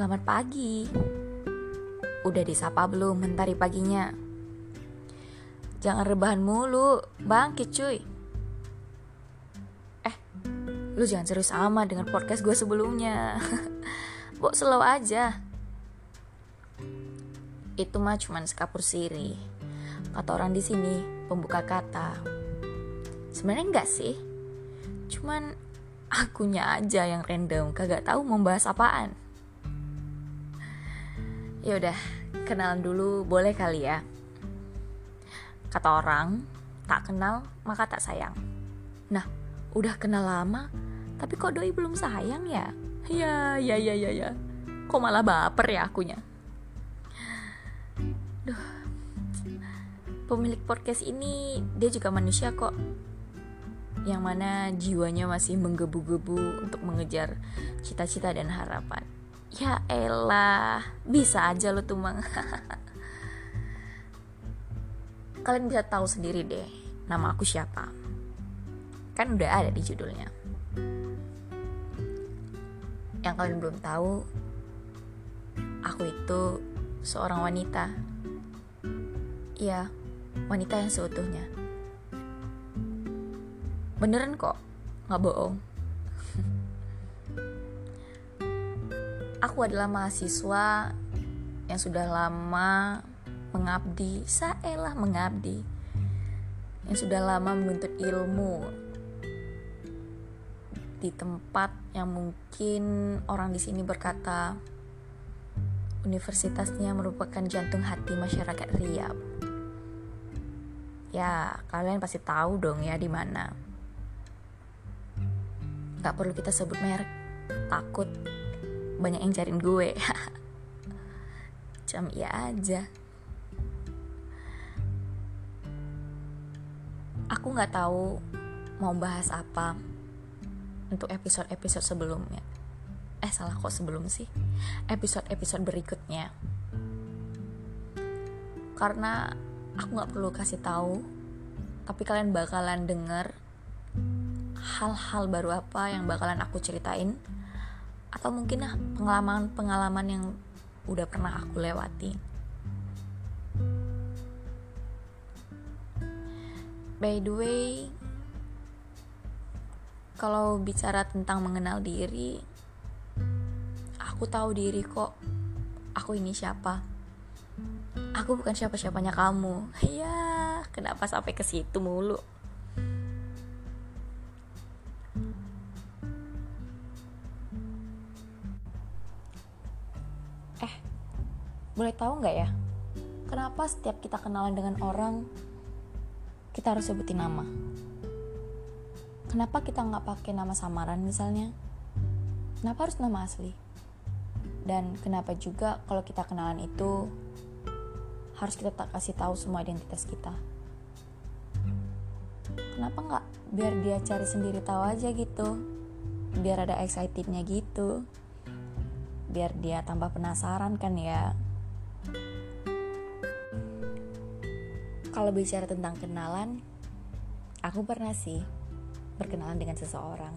Selamat pagi. Udah disapa belum mentari paginya? Jangan rebahan mulu, bangkit cuy. Eh, lu jangan serius sama dengan podcast gue sebelumnya. Bok slow aja. Itu mah cuman sekapur siri. Kata orang di sini, pembuka kata. Sebenarnya enggak sih. Cuman akunya aja yang random, kagak tahu membahas apaan. Ya udah, kenalan dulu boleh kali ya. Kata orang, tak kenal maka tak sayang. Nah, udah kenal lama, tapi kok doi belum sayang ya? Ya, ya, ya, ya, ya. Kok malah baper ya akunya? Duh. Pemilik podcast ini dia juga manusia kok. Yang mana jiwanya masih menggebu-gebu untuk mengejar cita-cita dan harapan. Ya elah, bisa aja lo tuh mang. kalian bisa tahu sendiri deh nama aku siapa. Kan udah ada di judulnya. Yang kalian belum tahu, aku itu seorang wanita. Iya, wanita yang seutuhnya. Beneran kok, nggak bohong. Aku adalah mahasiswa yang sudah lama mengabdi, saelah mengabdi, yang sudah lama menuntut ilmu di tempat yang mungkin orang di sini berkata universitasnya merupakan jantung hati masyarakat Riau. Ya, kalian pasti tahu dong ya di mana. Gak perlu kita sebut merek, takut banyak yang cariin gue. Jam iya aja. aku nggak tahu mau bahas apa untuk episode-episode sebelumnya. Eh salah kok sebelum sih? Episode-episode berikutnya. Karena aku nggak perlu kasih tahu, tapi kalian bakalan denger hal-hal baru apa yang bakalan aku ceritain atau mungkin pengalaman-pengalaman yang udah pernah aku lewati. By the way, kalau bicara tentang mengenal diri, aku tahu diri kok. Aku ini siapa? Aku bukan siapa-siapanya kamu. Ya, kenapa sampai ke situ mulu? Boleh tahu nggak ya? Kenapa setiap kita kenalan dengan orang, kita harus sebutin nama. Kenapa kita nggak pakai nama samaran misalnya? Kenapa harus nama asli? Dan kenapa juga kalau kita kenalan itu harus kita tak kasih tahu semua identitas kita? Kenapa nggak biar dia cari sendiri tahu aja gitu? Biar ada excitednya gitu. Biar dia tambah penasaran kan ya. Kalau bicara tentang kenalan, aku pernah sih berkenalan dengan seseorang.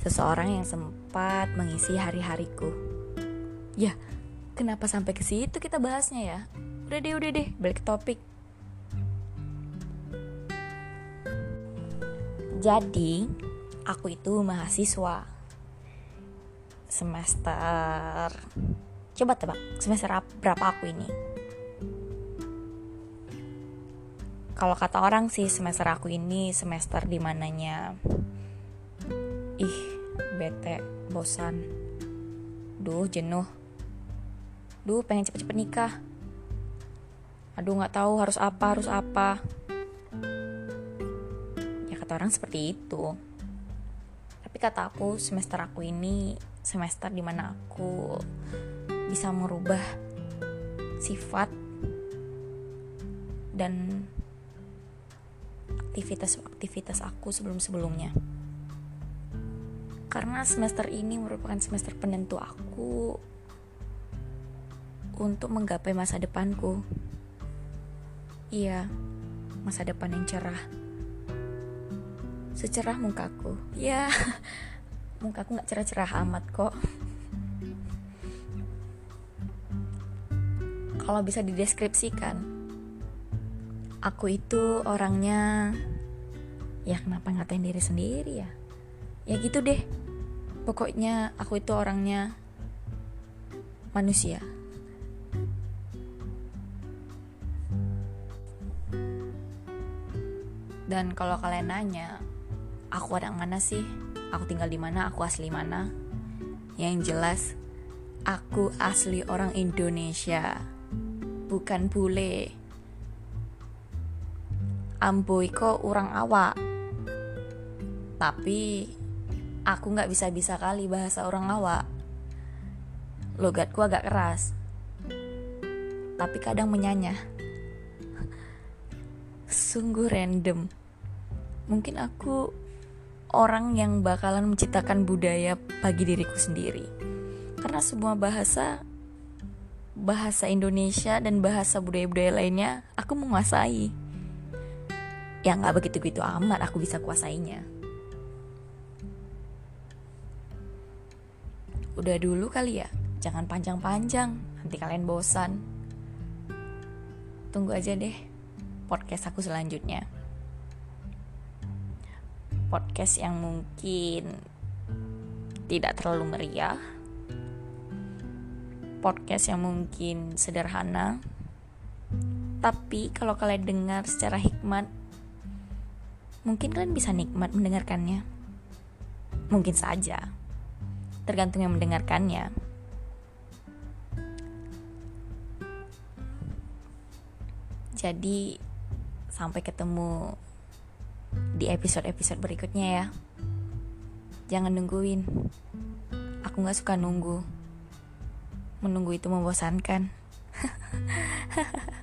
Seseorang yang sempat mengisi hari-hariku. Ya, kenapa sampai ke situ kita bahasnya ya? Udah deh, udah deh, balik ke topik. Jadi, aku itu mahasiswa semester coba tebak semester berapa aku ini kalau kata orang sih semester aku ini semester di mananya ih bete bosan. Duh jenuh. Duh pengen cepet-cepet nikah. Aduh nggak tahu harus apa harus apa. Ya kata orang seperti itu. Tapi kata aku semester aku ini semester di mana aku bisa merubah sifat dan aktivitas-aktivitas aku sebelum-sebelumnya. Karena semester ini merupakan semester penentu aku untuk menggapai masa depanku. Iya, masa depan yang cerah. Secerah mukaku. Ya, mukaku gak cerah-cerah amat kok. kalau bisa dideskripsikan aku itu orangnya ya kenapa ngatain diri sendiri ya? Ya gitu deh. Pokoknya aku itu orangnya manusia. Dan kalau kalian nanya aku ada mana sih? Aku tinggal di mana? Aku asli mana? Yang jelas aku asli orang Indonesia bukan bule Amboy kok orang awak. Tapi aku nggak bisa-bisa kali bahasa orang awak. Logatku agak keras. Tapi kadang menyanyah sungguh random. Mungkin aku orang yang bakalan menciptakan budaya bagi diriku sendiri. Karena semua bahasa bahasa Indonesia dan bahasa budaya-budaya lainnya aku menguasai ya nggak begitu begitu amat aku bisa kuasainya. Udah dulu kali ya jangan panjang-panjang nanti kalian bosan. Tunggu aja deh podcast aku selanjutnya. Podcast yang mungkin tidak terlalu meriah. Podcast yang mungkin sederhana. Tapi kalau kalian dengar secara hikmat mungkin kalian bisa nikmat mendengarkannya mungkin saja tergantung yang mendengarkannya. Jadi sampai ketemu di episode-episode berikutnya ya. Jangan nungguin. Aku gak suka nunggu. Menunggu itu membosankan.